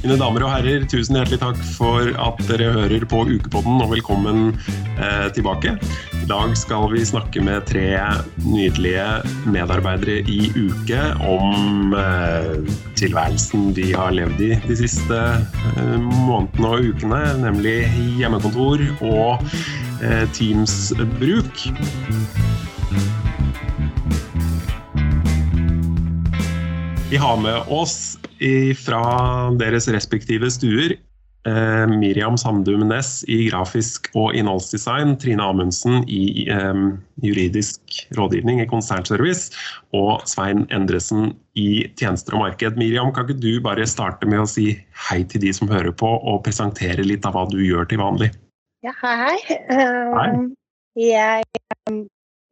Mine damer og herrer, tusen hjertelig takk for at dere hører på Ukepodden, og velkommen eh, tilbake. I dag skal vi snakke med tre nydelige medarbeidere i Uke om eh, tilværelsen de har levd i de siste eh, månedene og ukene, nemlig hjemmekontor og eh, Teams-bruk. Vi har med oss fra deres respektive stuer eh, Miriam Samdum Næss i grafisk og innholdsdesign, Trine Amundsen i eh, juridisk rådgivning i konsernservice og Svein Endresen i tjenester og marked. Miriam, kan ikke du bare starte med å si hei til de som hører på, og presentere litt av hva du gjør til vanlig? Ja, hei, hei. Um. Jeg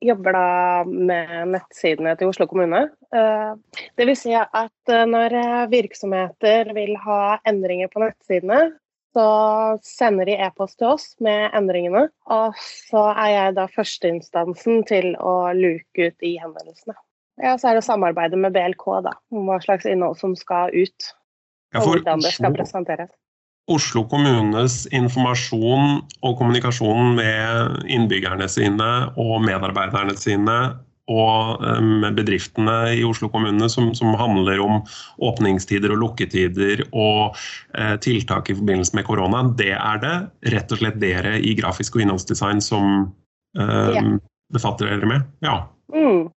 jobber da med nettsidene til Oslo kommune. Eh, det vil si at eh, når virksomheter vil ha endringer på nettsidene, så sender de e-post til oss med endringene. Og så er jeg da førsteinstansen til å luke ut de henvendelsene. Ja, så er det samarbeidet med BLK da, om hva slags innhold som skal ut. Og hvordan det skal presenteres. Oslo kommunes informasjon og kommunikasjon med innbyggerne sine og medarbeiderne sine og med bedriftene i Oslo kommune som, som, handler om åpningstider og lukketider og eh, tiltak i forbindelse med korona, det er det rett og slett dere i grafisk og innholdsdesign som eh, befatter dere med? Ja. Mm.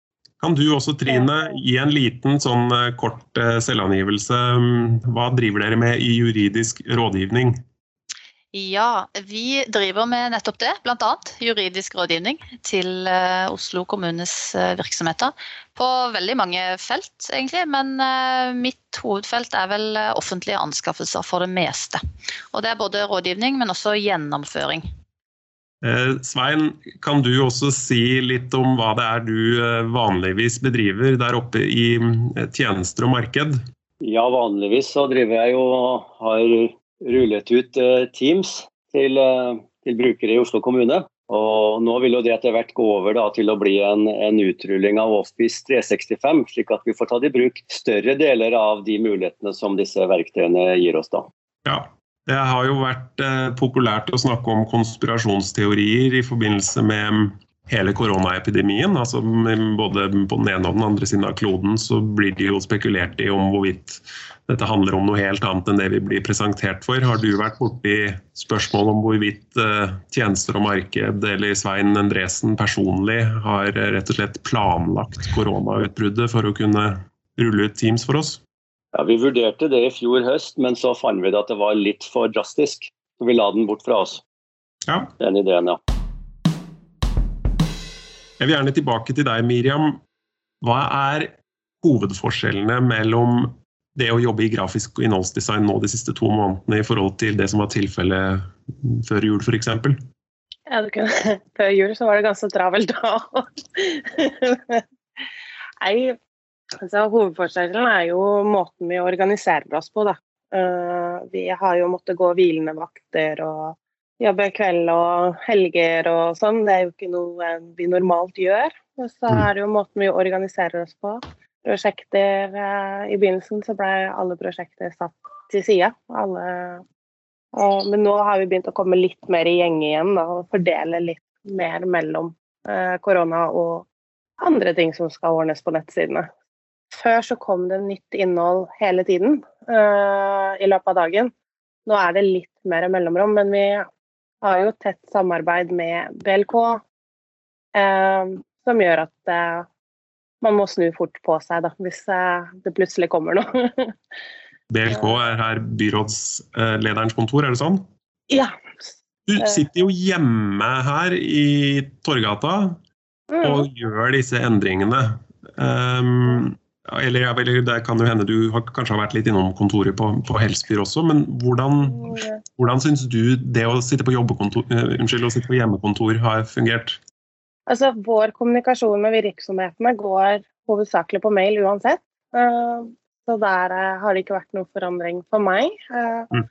Kan du også, Trine, gi en liten sånn eh, kort eh, selvangivelse. Mm, hva driver dere med i juridisk rådgivning? Ja, vi driver med nettopp det, bl.a. juridisk rådgivning til eh, Oslo kommunes virksomheter. På veldig mange felt, egentlig, men mitt hovedfelt er vel offentlige anskaffelser for det meste. Og det er både rådgivning, men også gjennomføring. Eh, Svein, kan du også si litt om hva det er du eh, vanligvis bedriver der oppe i eh, tjenester og marked? Ja, vanligvis så driver jeg jo og har rullet ut Teams til, til, brukere i Oslo kommune. Og nå vil jo det etter hvert gå over da, til å bli en, en, utrulling av Office 365, slik at vi får tatt i bruk større deler av de mulighetene som disse verktøyene gir oss. da. Ja, det har jo vært eh, populært å snakke om konspirasjonsteorier i forbindelse med hele koronaepidemien. Altså, både på den ene og den andre siden av kloden så blir det jo spekulert i om hvorvidt dette handler om noe helt annet enn det vi blir presentert for. Har du vært borti spørsmål om hvorvidt eh, tjenester og marked eller Svein Endresen personlig har eh, rett og slett planlagt koronautbruddet for å kunne rulle ut Teams for oss? Ja, Vi vurderte det i fjor høst, men så fant vi det at det var litt for drastisk. Så vi la den bort fra oss. Ja. Den ideen, ja. Jeg vil gjerne tilbake til deg, Miriam. Hva er hovedforskjellene mellom det å jobbe i grafisk og innholdsdesign nå de siste to månedene i forhold til det som var tilfellet før jul, f.eks.? Ja, før jul så var det ganske travelt da. Nei, Altså, hovedforskjellen er jo måten vi organiserer oss på. Da. Uh, vi har jo måttet gå hvilende vakter og jobbe kveld og helger og sånn. Det er jo ikke noe vi normalt gjør. Og så mm. er det jo måten vi organiserer oss på. Prosjekter uh, I begynnelsen så ble alle prosjekter satt til side. Alle, og, men nå har vi begynt å komme litt mer i gjenge igjen da, og fordele litt mer mellom korona og andre ting som skal ordnes på nettsidene. Før så kom det nytt innhold hele tiden uh, i løpet av dagen. Nå er det litt mer mellomrom, men vi har jo tett samarbeid med BLK, uh, som gjør at uh, man må snu fort på seg da, hvis det plutselig kommer noe. BLK er her byrådslederens kontor, er det sånn? Ja. Du sitter jo hjemme her i Torgata mm. og gjør disse endringene. Um, eller, eller, det kan jo hende du har, kanskje har vært litt innom kontoret på, på Helsbyr også, men hvordan, hvordan syns du det å sitte på, uh, unnskyld, å sitte på hjemmekontor har fungert? Altså, Vår kommunikasjon med virksomhetene går hovedsakelig på mail uansett. Uh, så der uh, har det ikke vært noen forandring for meg. Mm.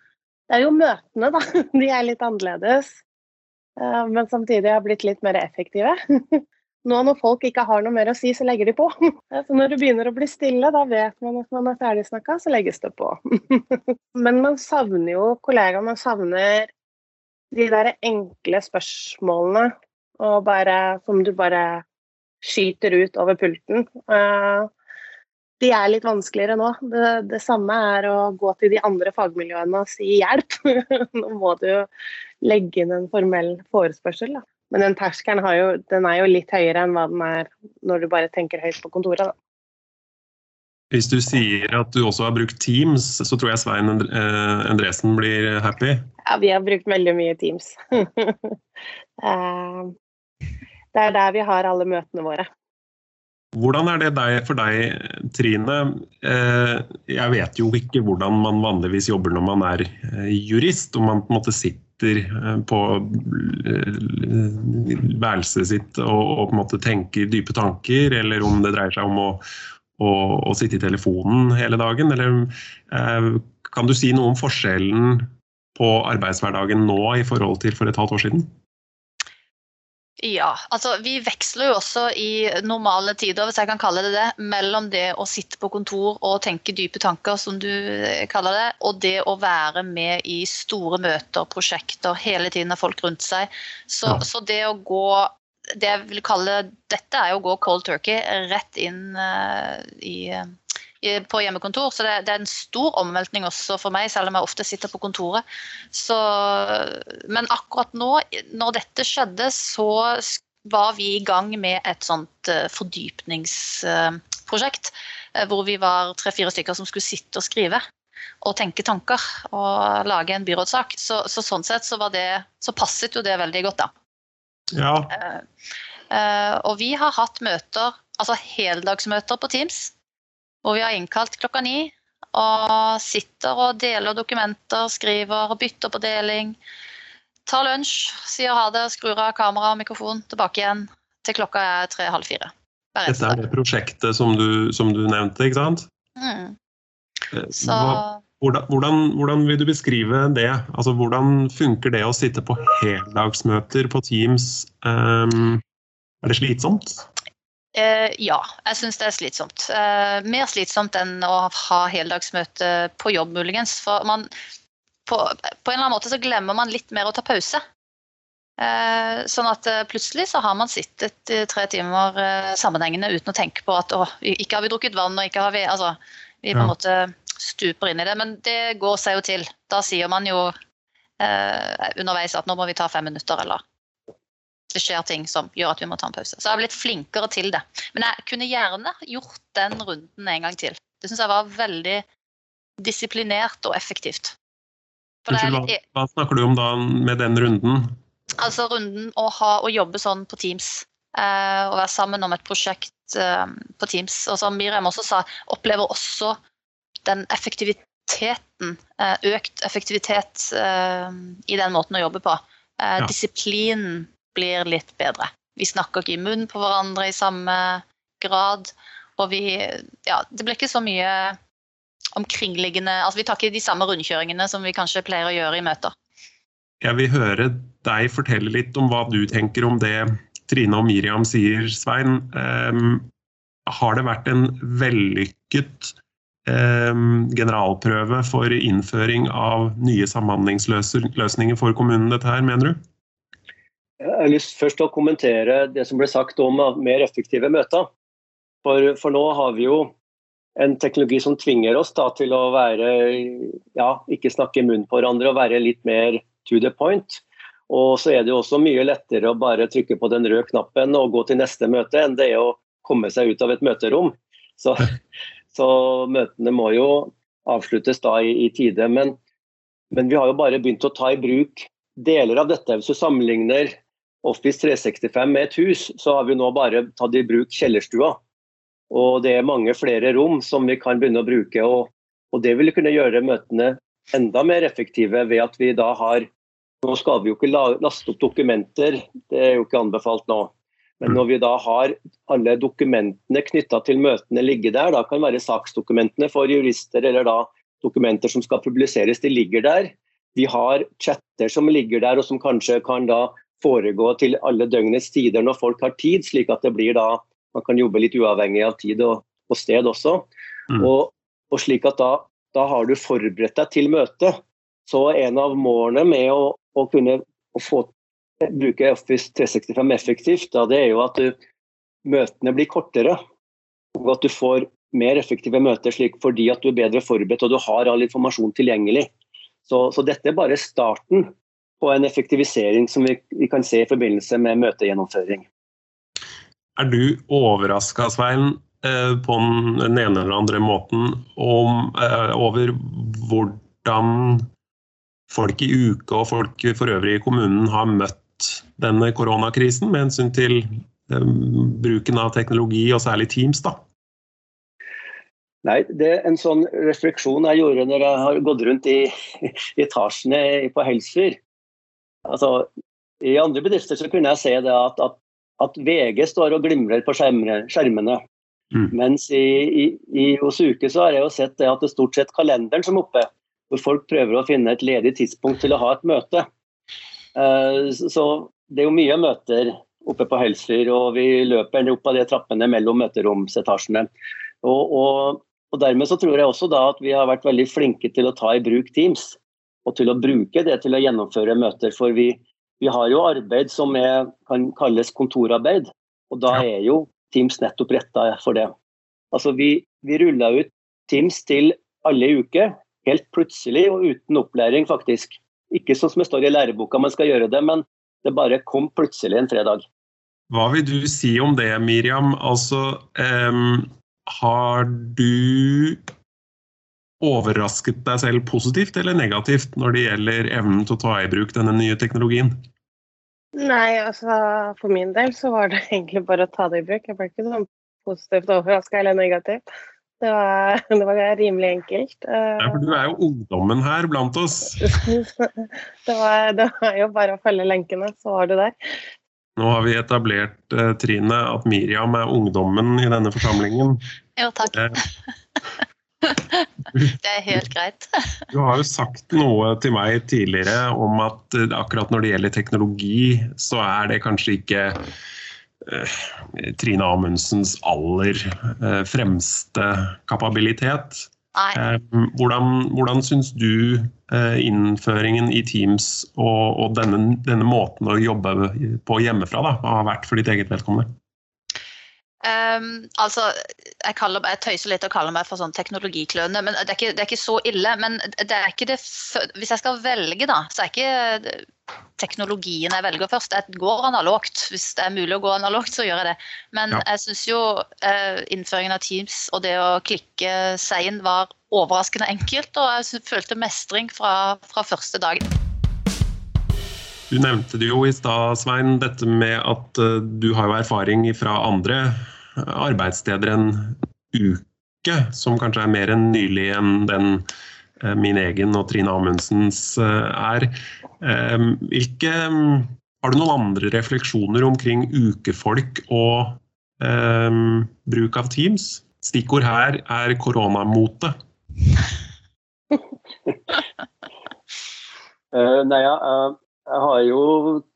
Det er jo møtene, da. De er litt annerledes. Men samtidig har blitt litt mer effektive. Nå når folk ikke har noe mer å si, så legger de på. Så når det begynner å bli stille, da vet man at man er ferdig snakka, så legges det på. Men man savner jo kollegaer, man savner de der enkle spørsmålene og bare, som du bare skyter ut over pulten. Uh, de er litt vanskeligere nå. Det, det, samme er å gå til de andre fagmiljøene og si hjelp. nå må du legge inn en formell forespørsel. Da. Men den terskelen er jo litt høyere enn hva den er når du bare tenker høyt på kontoret. Da. Hvis du sier at du også har brukt Teams, så tror jeg Svein eh, Endresen blir happy? Ja, vi har brukt veldig mye Teams. Eh, det er der vi har alle møtene våre. Hvordan er det for deg, Trine? Eh, jeg vet jo ikke hvordan man vanligvis jobber når man er eh, jurist. Om man på en måte sitter eh, på værelset sitt og, på en måte tenker dype tanker, eller om det dreier seg om å, å, å sitte i telefonen hele dagen. Eller kan du si noe om forskjellen på arbeidshverdagen nå i forhold til for et halvt år siden? Ja, altså vi veksler jo også i normale tider, hvis jeg kan kalle det det, mellom det å sitte på kontor og tenke dype tanker, som du eh, kaller det, og det å være med i store møter, prosjekter, hele tiden har folk rundt seg. Så, ja. så det å gå det jeg vil kalle dette er jo å gå cold turkey rett inn uh, i på hjemmekontor. Så det, det, er en stor omveltning også for meg, selv om jeg ofte sitter på kontoret. Så, men akkurat nå, når dette skjedde, så var vi i gang med et sånt uh, fordypningsprosjekt. Uh, hvor vi var tre-fire stykker som skulle sitte og skrive og tenke tanker og lage en byrådssak. Så, så sånn sett så, det, så, passet jo det veldig godt, da. Ja. Uh, og vi har hatt møter, altså heldagsmøter på Teams hvor vi har innkalt klokka ni. Og sitter og deler dokumenter, skriver, bytter på deling. Tar lunsj, sier ha det, skrur av kamera og mikrofon, tilbake igjen til klokka er tre-halv fire. Dette er det prosjektet som du, som du nevnte, ikke sant? Mm. Eh, Så... Hvordan, hvordan, hvordan, vil du beskrive det? Altså, hvordan funker det å sitte på heldagsmøter på Teams? Um, er det slitsomt? Eh, ja, jeg syns det er slitsomt. Eh, mer slitsomt enn å ha heldagsmøte på jobb, muligens. For man, på, på, en eller annen måte så glemmer man litt mer å ta pause. Eh, sånn at plutselig så har man sittet i tre timer sammenhengende uten å tenke på at å, ikke har vi drukket vann, og ikke har vi Altså, vi på en måte stuper inn i det. Men det går seg jo til. Da sier man jo eh, underveis at nå må vi ta fem minutter, eller det skjer ting som gjør at vi må ta en pause. Så jeg har blitt flinkere til det. Men jeg kunne gjerne gjort den runden en gang til. Det syns jeg var veldig disiplinert og effektivt. Unnskyld, hva, hva, snakker du om da med den runden? Altså runden å, ha, å jobbe sånn på Teams. Eh, å være sammen om et prosjekt eh, på Teams. Og som Miriam også sa, opplever også den effektiviteten, eh, økt effektivitet eh, i den måten å jobbe på. Eh, ja. Disiplinen blir litt bedre. Vi snakker ikke i munnen på hverandre i samme grad. Og vi Ja, det blir ikke så mye omkringliggende Altså vi tar ikke de samme rundkjøringene som vi kanskje pleier å gjøre i møter. Jeg vil høre deg fortelle litt om hva du tenker om det Trine og Miriam sier, Svein. Um, har det vært en vellykket um, generalprøve for innføring av nye samhandlingsløsninger for kommunen, dette her, mener du? Jeg har lyst først å kommentere det som ble sagt om mer effektive møter. For, for nå har vi jo en teknologi som tvinger oss da, til å være ja, ikke snakke i munnen på hverandre og være litt mer to the point. Og så er det jo også mye lettere å bare trykke på den røde knappen og gå til neste møte, enn det er å komme seg ut av et møterom. Så, så møtene må jo avsluttes da i, i tide. Men, men, vi har jo bare begynt å ta i bruk deler av dette. Hvis du sammenligner Office 365 med et hus, så har vi nå bare tatt i bruk kjellerstua. Og det er mange flere rom som vi kan begynne å bruke. Og, og det vil kunne gjøre møtene enda mer effektive ved at vi da har Nå skal vi jo ikke laste opp dokumenter, det er jo ikke anbefalt nå. Men når vi da har alle dokumentene knytta til møtene ligge der, da kan være saksdokumentene for jurister eller da dokumenter som skal publiseres, de ligger der. Vi har chatter som ligger der og som kanskje kan da foregå til alle døgnets tider når folk har tid, slik at det blir da man kan jobbe litt uavhengig av tid og, og sted også. Mm. Og, og, slik at da, da, har du forberedt deg til møtet. Så en av målene med å, å kunne å få, bruke Office 365 effektivt, da, det er jo at du, møtene blir kortere. Og at du får mer effektive møter slik fordi at du er bedre forberedt og du har all informasjon tilgjengelig. Så, så dette er bare starten på en effektivisering som vi, vi kan se i forbindelse med møtegjennomføring. Er du overraska, Svein, eh, på den ene eller andre måten om, eh, over hvordan folk i uke og folk for øvrig i kommunen har møtt denne koronakrisen med hensyn til um, bruken av teknologi, og særlig Teams? da? Nei, det er en sånn refleksjon jeg gjorde når jeg har gått rundt i, i etasjene på Helsfyr. Altså, I andre bedrifter så kunne jeg se det at, at, at VG står og glimrer på skjermene. Mm. Mens i, i, i, hos Uke så har jeg jo sett det at det er stort sett kalenderen som er oppe. Hvor folk prøver å finne et ledig tidspunkt til å ha et møte. Uh, så det er jo mye møter oppe på Helsfyr, og vi løper opp av de trappene mellom møteromsetasjene. Og, og, og Dermed så tror jeg også da at vi har vært veldig flinke til å ta i bruk Teams. Og til å bruke det til å gjennomføre møter. For vi, vi har jo arbeid som er, kan kalles kontorarbeid. Og da er jo Teams nettopp retta for det. Altså vi, vi rulla ut Teams til alle uker, helt plutselig og uten opplæring, faktisk. Ikke sånn som det står i læreboka man skal gjøre det, men det bare kom plutselig en fredag. Hva vil du si om det, Miriam? Altså, um, har du overrasket deg selv positivt eller negativt når det gjelder evnen til å ta i bruk denne nye teknologien? Nei, altså for min del så var det egentlig bare å ta det i bruk. Jeg ble ikke sånn positivt overraska eller negativt. Det var, det var, rimelig enkelt. Ja, for Du er jo ungdommen her blant oss. det, var, det var jo bare å følge lenkene, så var du der. Nå har vi etablert, eh, Trine, at Miriam er ungdommen i denne forsamlingen. Jo, takk. Det er helt greit. Du har jo sagt noe til meg tidligere om at eh, akkurat når det gjelder teknologi, så er det kanskje ikke uh, Trine Amundsens aller uh, fremste kapabilitet. Eh, hvordan, hvordan syns du innføringen i Teams og, og denne, denne, måten å jobbe på hjemmefra da, har vært for ditt eget vedkommende? Um, altså, jeg, kaller, jeg, tøyser litt og kaller meg for sånn teknologikløne, men det er, ikke, det er, ikke, så ille. Men det er ikke det Hvis jeg skal velge, da, så er ikke teknologien jeg velger først. Jeg går analogt. Hvis det er mulig å gå analogt, så gjør jeg det. Men ja. jeg syns jo uh, innføringen av Teams og det å klikke seg inn var overraskende enkelt, og jeg følte mestring fra, fra første dag. Du nevnte det jo i stad, Svein, dette med at uh, du har jo erfaring fra andre arbeidssteder enn uke, som kanskje er mer enn nylig enn den uh, min egen og Trine Amundsens er. Hvilke Har du noen andre refleksjoner omkring ukefolk og bruk av Teams? Stikkord her er koronamote. nei, ja, jeg har jo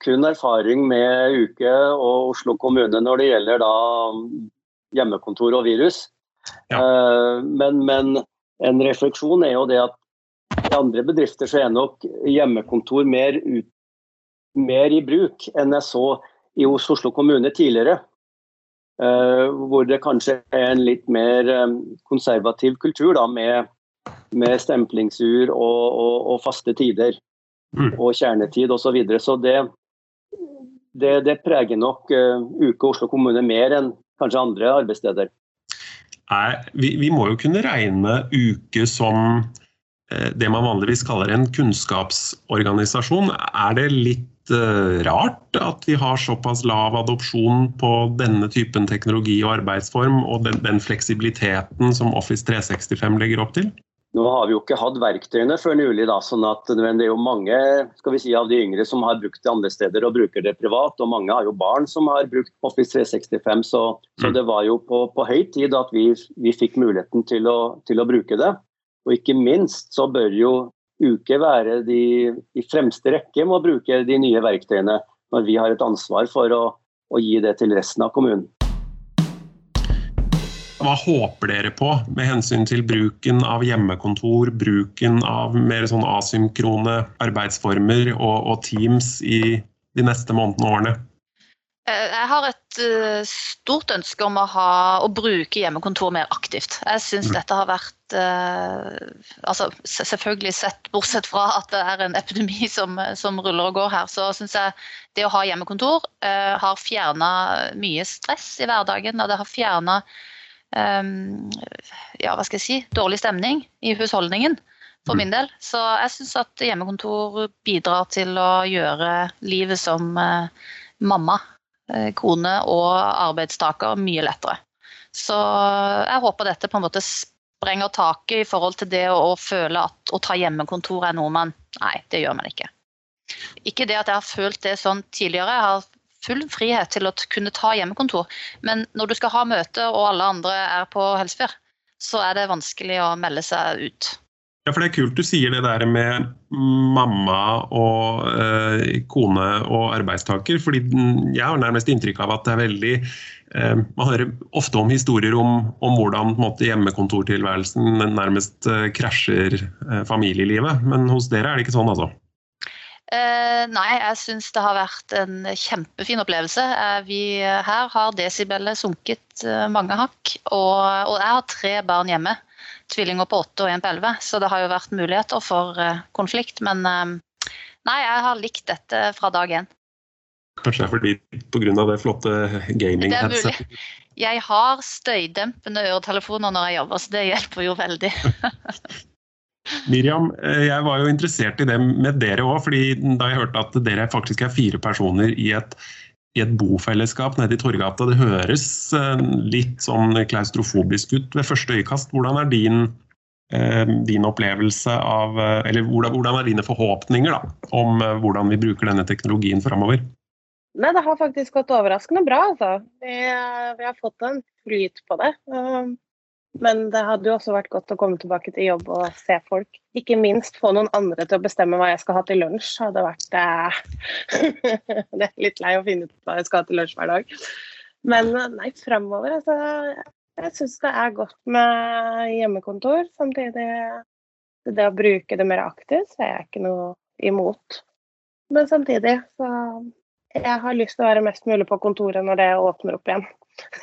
kun erfaring med Uke og Oslo kommune når det gjelder da hjemmekontor og virus. Ja. Eh, men, men, en refleksjon er jo det at i andre bedrifter så er nok hjemmekontor mer, ut, mer i bruk enn jeg så i Oslo kommune tidligere. Eh, hvor det kanskje er en litt mer eh, konservativ kultur da, med, med stemplingsur og, og, og faste tider. Og kjernetid osv. Så, videre. så det, det, det, preger nok uh, Uke Oslo kommune mer enn kanskje andre arbeidssteder. Nei, vi, vi, må jo kunne regne Uke som uh, det man vanligvis kaller en kunnskapsorganisasjon. Er det litt uh, rart at vi har såpass lav adopsjon på denne typen teknologi og arbeidsform, og den, den fleksibiliteten som Office 365 legger opp til? Nå har vi jo ikke hatt verktøyene før nylig, da, sånn at det er jo mange skal vi si, av de yngre som har brukt det andre steder og bruker det privat. Og mange har jo barn som har brukt Office 365, så, så mm. det var jo på, på høy tid at vi, vi fikk muligheten til å, til å, bruke det. Og ikke minst så bør jo Uke være de, i fremste rekke med å bruke de nye verktøyene. når vi har et ansvar for å, å gi det til resten av kommunen. Hva håper dere på med hensyn til bruken av hjemmekontor, bruken av mer sånn asynkrone arbeidsformer og, og Teams i de neste månedene og årene? Eh, jeg har et uh, stort ønske om å, ha, å, bruke hjemmekontor mer aktivt. Jeg syns mm. dette har vært uh, altså Selvfølgelig sett bortsett fra at det er en epidemi som, som ruller og går her, så syns jeg det å ha hjemmekontor har fjerna mye stress i hverdagen. Og det har fjerna ja, hva skal jeg si, dårlig stemning i husholdningen for min mm. del. Så jeg syns at hjemmekontor bidrar til å gjøre livet som mamma Eh, kone og arbeidstaker mye lettere. Så jeg håper dette på en måte sprenger taket i forhold til det å, føle at å ta hjemmekontor er noe man Nei, det gjør man ikke. Ikke det at jeg har følt det sånn tidligere. Jeg har full frihet til å kunne ta hjemmekontor. Men når du skal ha møte og alle andre er på helsefer, så er det vanskelig å melde seg ut. Ja, for Det er kult du sier det der med mamma og eh, kone og arbeidstaker. fordi Jeg har nærmest inntrykk av at det er veldig eh, Man hører ofte om historier om, om hvordan hjemmekontortilværelsen nærmest eh, krasjer eh, familielivet. Men hos dere er det ikke sånn, altså? Eh, nei, jeg syns det har vært en kjempefin opplevelse. Eh, vi her har desibelet sunket mange hakk. Og, og jeg har tre barn hjemme tvillinger på åtte og en på elleve, så det har jo vært muligheter for konflikt. Men nei, jeg har likt dette fra dag én. Kanskje det er fordi pga. det flotte gaming-headsetet? Jeg har støydempende øretelefoner når jeg jobber, så det hjelper jo veldig. Miriam, eh, jeg var jo interessert i det med dere òg, fordi da jeg hørte at dere faktisk er fire personer i et i et bofellesskap nede i Torgata. Det høres eh, litt sånn klaustrofobisk ut ved første øyekast. Hvordan er din, eh, din opplevelse av Eller hvordan er dine forhåpninger da, om hvordan vi bruker denne teknologien framover? Nei, Det har faktisk gått overraskende bra. altså. Vi har fått en flyt på det. Men det hadde jo også vært godt å komme tilbake til jobb og se folk. Ikke minst få noen andre til å bestemme hva jeg skal ha til lunsj. Hadde vært eh... Det er litt lei å finne ut hva jeg skal ha til lunsj hver dag. Men eh, nei, framover, altså. Jeg syns det er godt med hjemmekontor. Samtidig det å bruke det mer aktivt, så er jeg ikke noe imot. Men samtidig så jeg har lyst til å være mest mulig på kontoret når det åpner opp igjen.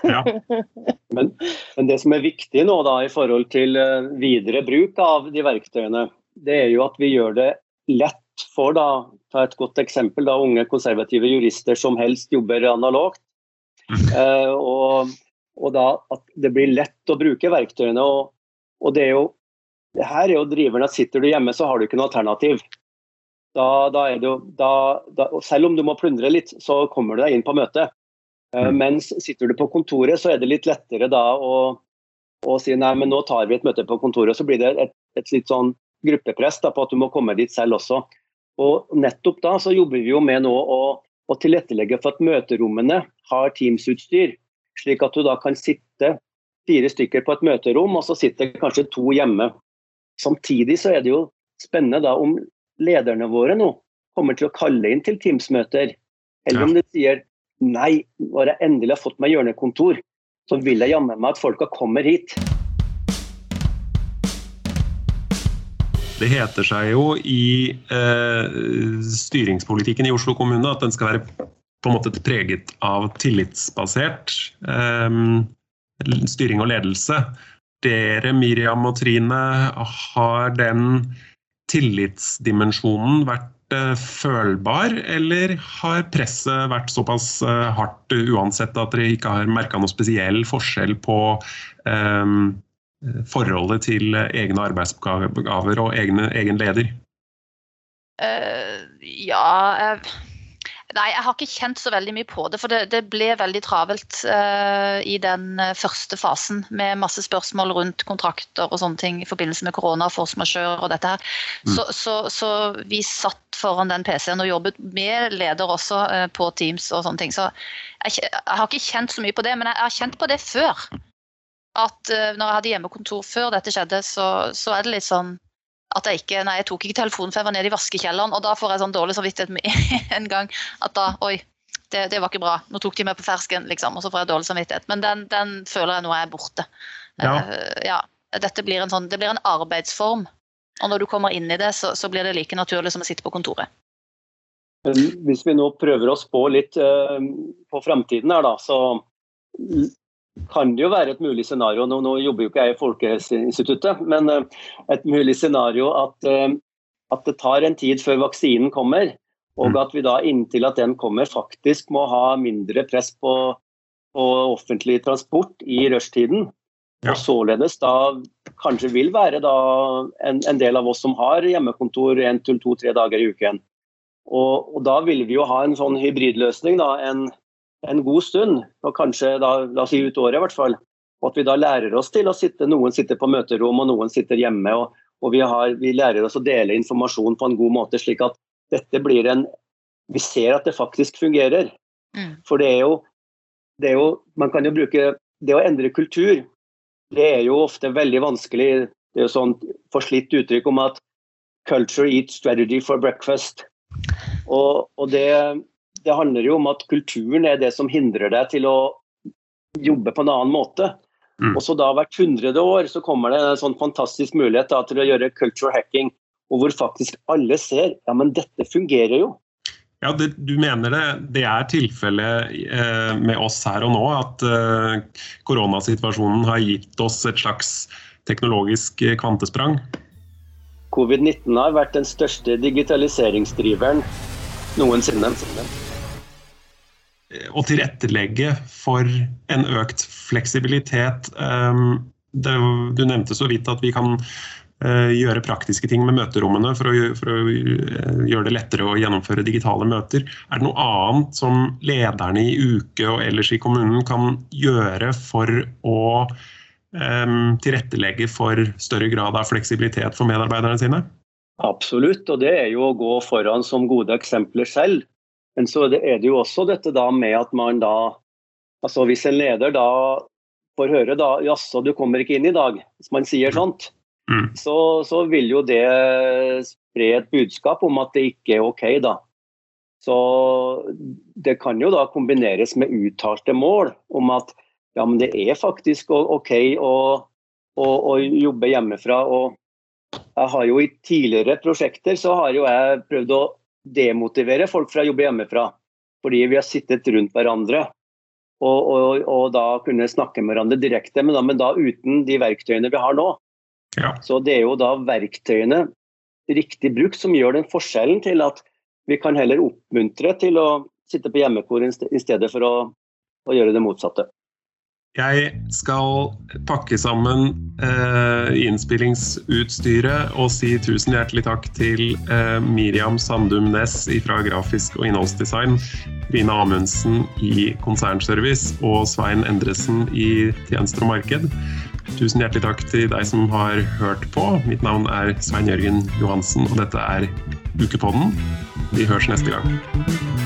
Ja. men, men, det som er viktig nå da i forhold til eh, videre bruk av de verktøyene, det er jo at vi gjør det lett for da, ta et godt eksempel, da, unge konservative jurister som helst jobber analogt. Mm. Eh, og, og, da at det blir lett å bruke verktøyene. Og, og det er jo det her er jo driveren at sitter du hjemme, så har du ikke noe alternativ. Da, da er det jo, da, da, selv om du må plundre litt, så kommer du deg inn på møtet. Eh, mm. Mens sitter du på kontoret, så er det litt lettere da å, å si nei, men nå tar vi et møte på kontoret. Så blir det et, et litt sånn gruppepress da, på at du må komme dit selv også. Og nettopp da så jobber vi jo med nå å, å tilrettelegge for at møterommene har Teams-utstyr. Slik at du da kan sitte fire stykker på et møterom, og så sitter kanskje to hjemme. Samtidig så er det jo spennende da om lederne våre nå kommer til å kalle inn til Teams-møter. Eller om de sier Nei, når jeg endelig har fått meg hjørnekontor, så vil jeg jammen meg at folka kommer hit. Det heter seg jo i eh, styringspolitikken i Oslo kommune at den skal være på en måte preget av tillitsbasert eh, styring og ledelse. Dere, Miriam og Trine, har den tillitsdimensjonen vært følbar, eller har presset vært såpass eh, hardt uansett at dere ikke har merka noe spesiell forskjell på um, forholdet til egne arbeidsoppgaver og egne, egen leder? Uh, ja, jeg Nei, jeg har ikke kjent så veldig mye på det. For det, det ble veldig travelt uh, i den eh, første fasen med masse spørsmål rundt kontrakter og sånne ting i forbindelse med korona, force majeure og dette her. Mm. Så, så, så, vi satt foran den PC-en og jobbet med leder også uh, på Teams og sånne ting. Så jeg, jeg, har ikke kjent så mye på det, men jeg, jeg har kjent på det før. At uh, når jeg hadde hjemmekontor før dette skjedde, så, så er det litt sånn at jeg ikke Nei, jeg tok ikke telefonen, for jeg var nede i vaskekjelleren. Og da får jeg sånn dårlig samvittighet med en gang. At da Oi, det, det, var ikke bra. Nå tok de meg på fersken, liksom. Og så får jeg dårlig samvittighet. Men den, den føler jeg nå er borte. Ja. Uh, ja. Dette blir en sånn, det blir en arbeidsform. Og når du kommer inn i det, så, så blir det like naturlig som å sitte på kontoret. Hvis vi nå prøver å spå litt uh, på fremtiden her, da, så kan det jo være et mulig scenario. Nå, nå jobber jo ikke jeg i Folkehelseinstituttet, men uh, et mulig scenario at, uh, at, det tar en tid før vaksinen kommer. Og mm. at vi da inntil at den kommer, faktisk må ha mindre press på, på offentlig transport i rushtiden. Ja. Og således da kanskje vil være da en, en, del av oss som har hjemmekontor en til to-tre dager i uken. Og, og, da vil vi jo ha en sånn hybridløsning da, en, en god stund, og kanskje da, la oss si ut året i hvert fall. Og at vi da lærer oss til å sitte, noen sitter på møterom og noen sitter hjemme. og, og vi, har, vi, lærer oss å dele informasjon på en god måte, slik at dette blir en Vi ser at det faktisk fungerer. Mm. For det er, jo, det er jo Man kan jo bruke Det å endre kultur, det er jo ofte veldig vanskelig. Det er jo sånn forslitt uttrykk om at 'culture eats strategy for breakfast'. Og, og det, det, handler jo om at kulturen er det som hindrer deg til å jobbe på en annen måte. Mm. Og så da Hvert hundrede år så kommer det en sånn fantastisk mulighet da, til å gjøre culture hacking, og hvor faktisk alle ser ja, men dette fungerer jo. Ja, det, Du mener det, det er tilfellet eh, med oss her og nå, at eh, koronasituasjonen har gitt oss et slags teknologisk kvantesprang? Covid-19 har vært den største digitaliseringsdriveren noensinne. Å tilrettelegge for en økt fleksibilitet. Ehm, det, du nevnte så vidt at vi kan eh, gjøre praktiske ting med møterommene for å, for å, eh, gjøre det lettere å gjennomføre digitale møter. Er det noe annet som lederne i uke og ellers i kommunen kan gjøre for å um, tilrettelegge for større grad av fleksibilitet for medarbeiderne sine? Absolutt, og det er jo å gå foran som gode eksempler selv. Men så er det jo også dette da med at man da altså Hvis en leder da får høre da jaså, du kommer ikke inn i dag, hvis man sier sånt, mm. så, så, vil jo det spre et budskap om at det ikke er OK, da. Så det kan jo da kombineres med uttalte mål om at ja, men det er faktisk OK å, å, å jobbe hjemmefra. og jeg har jo I tidligere prosjekter så har jo jeg prøvd å demotivere folk fra å jobbe hjemmefra. Fordi vi har sittet rundt hverandre og, og, og da kunne snakke med hverandre direkte, men da, men da uten de verktøyene vi har nå. Ja. Så det er jo da verktøyene riktig brukt som gjør den forskjellen til at vi kan heller oppmuntre til å sitte på hjemmekor i stedet for å, å gjøre det motsatte. Jeg skal pakke sammen eh, innspillingsutstyret og si tusen hjertelig takk til eh, Miriam Sandum Næss fra Grafisk og innholdsdesign, Rina Amundsen i Konsernservice og Svein Endresen i Tjenester og marked. Tusen hjertelig takk til deg som har hørt på. Mitt navn er Svein Jørgen Johansen, og dette er Ukepodden. Vi høres neste gang.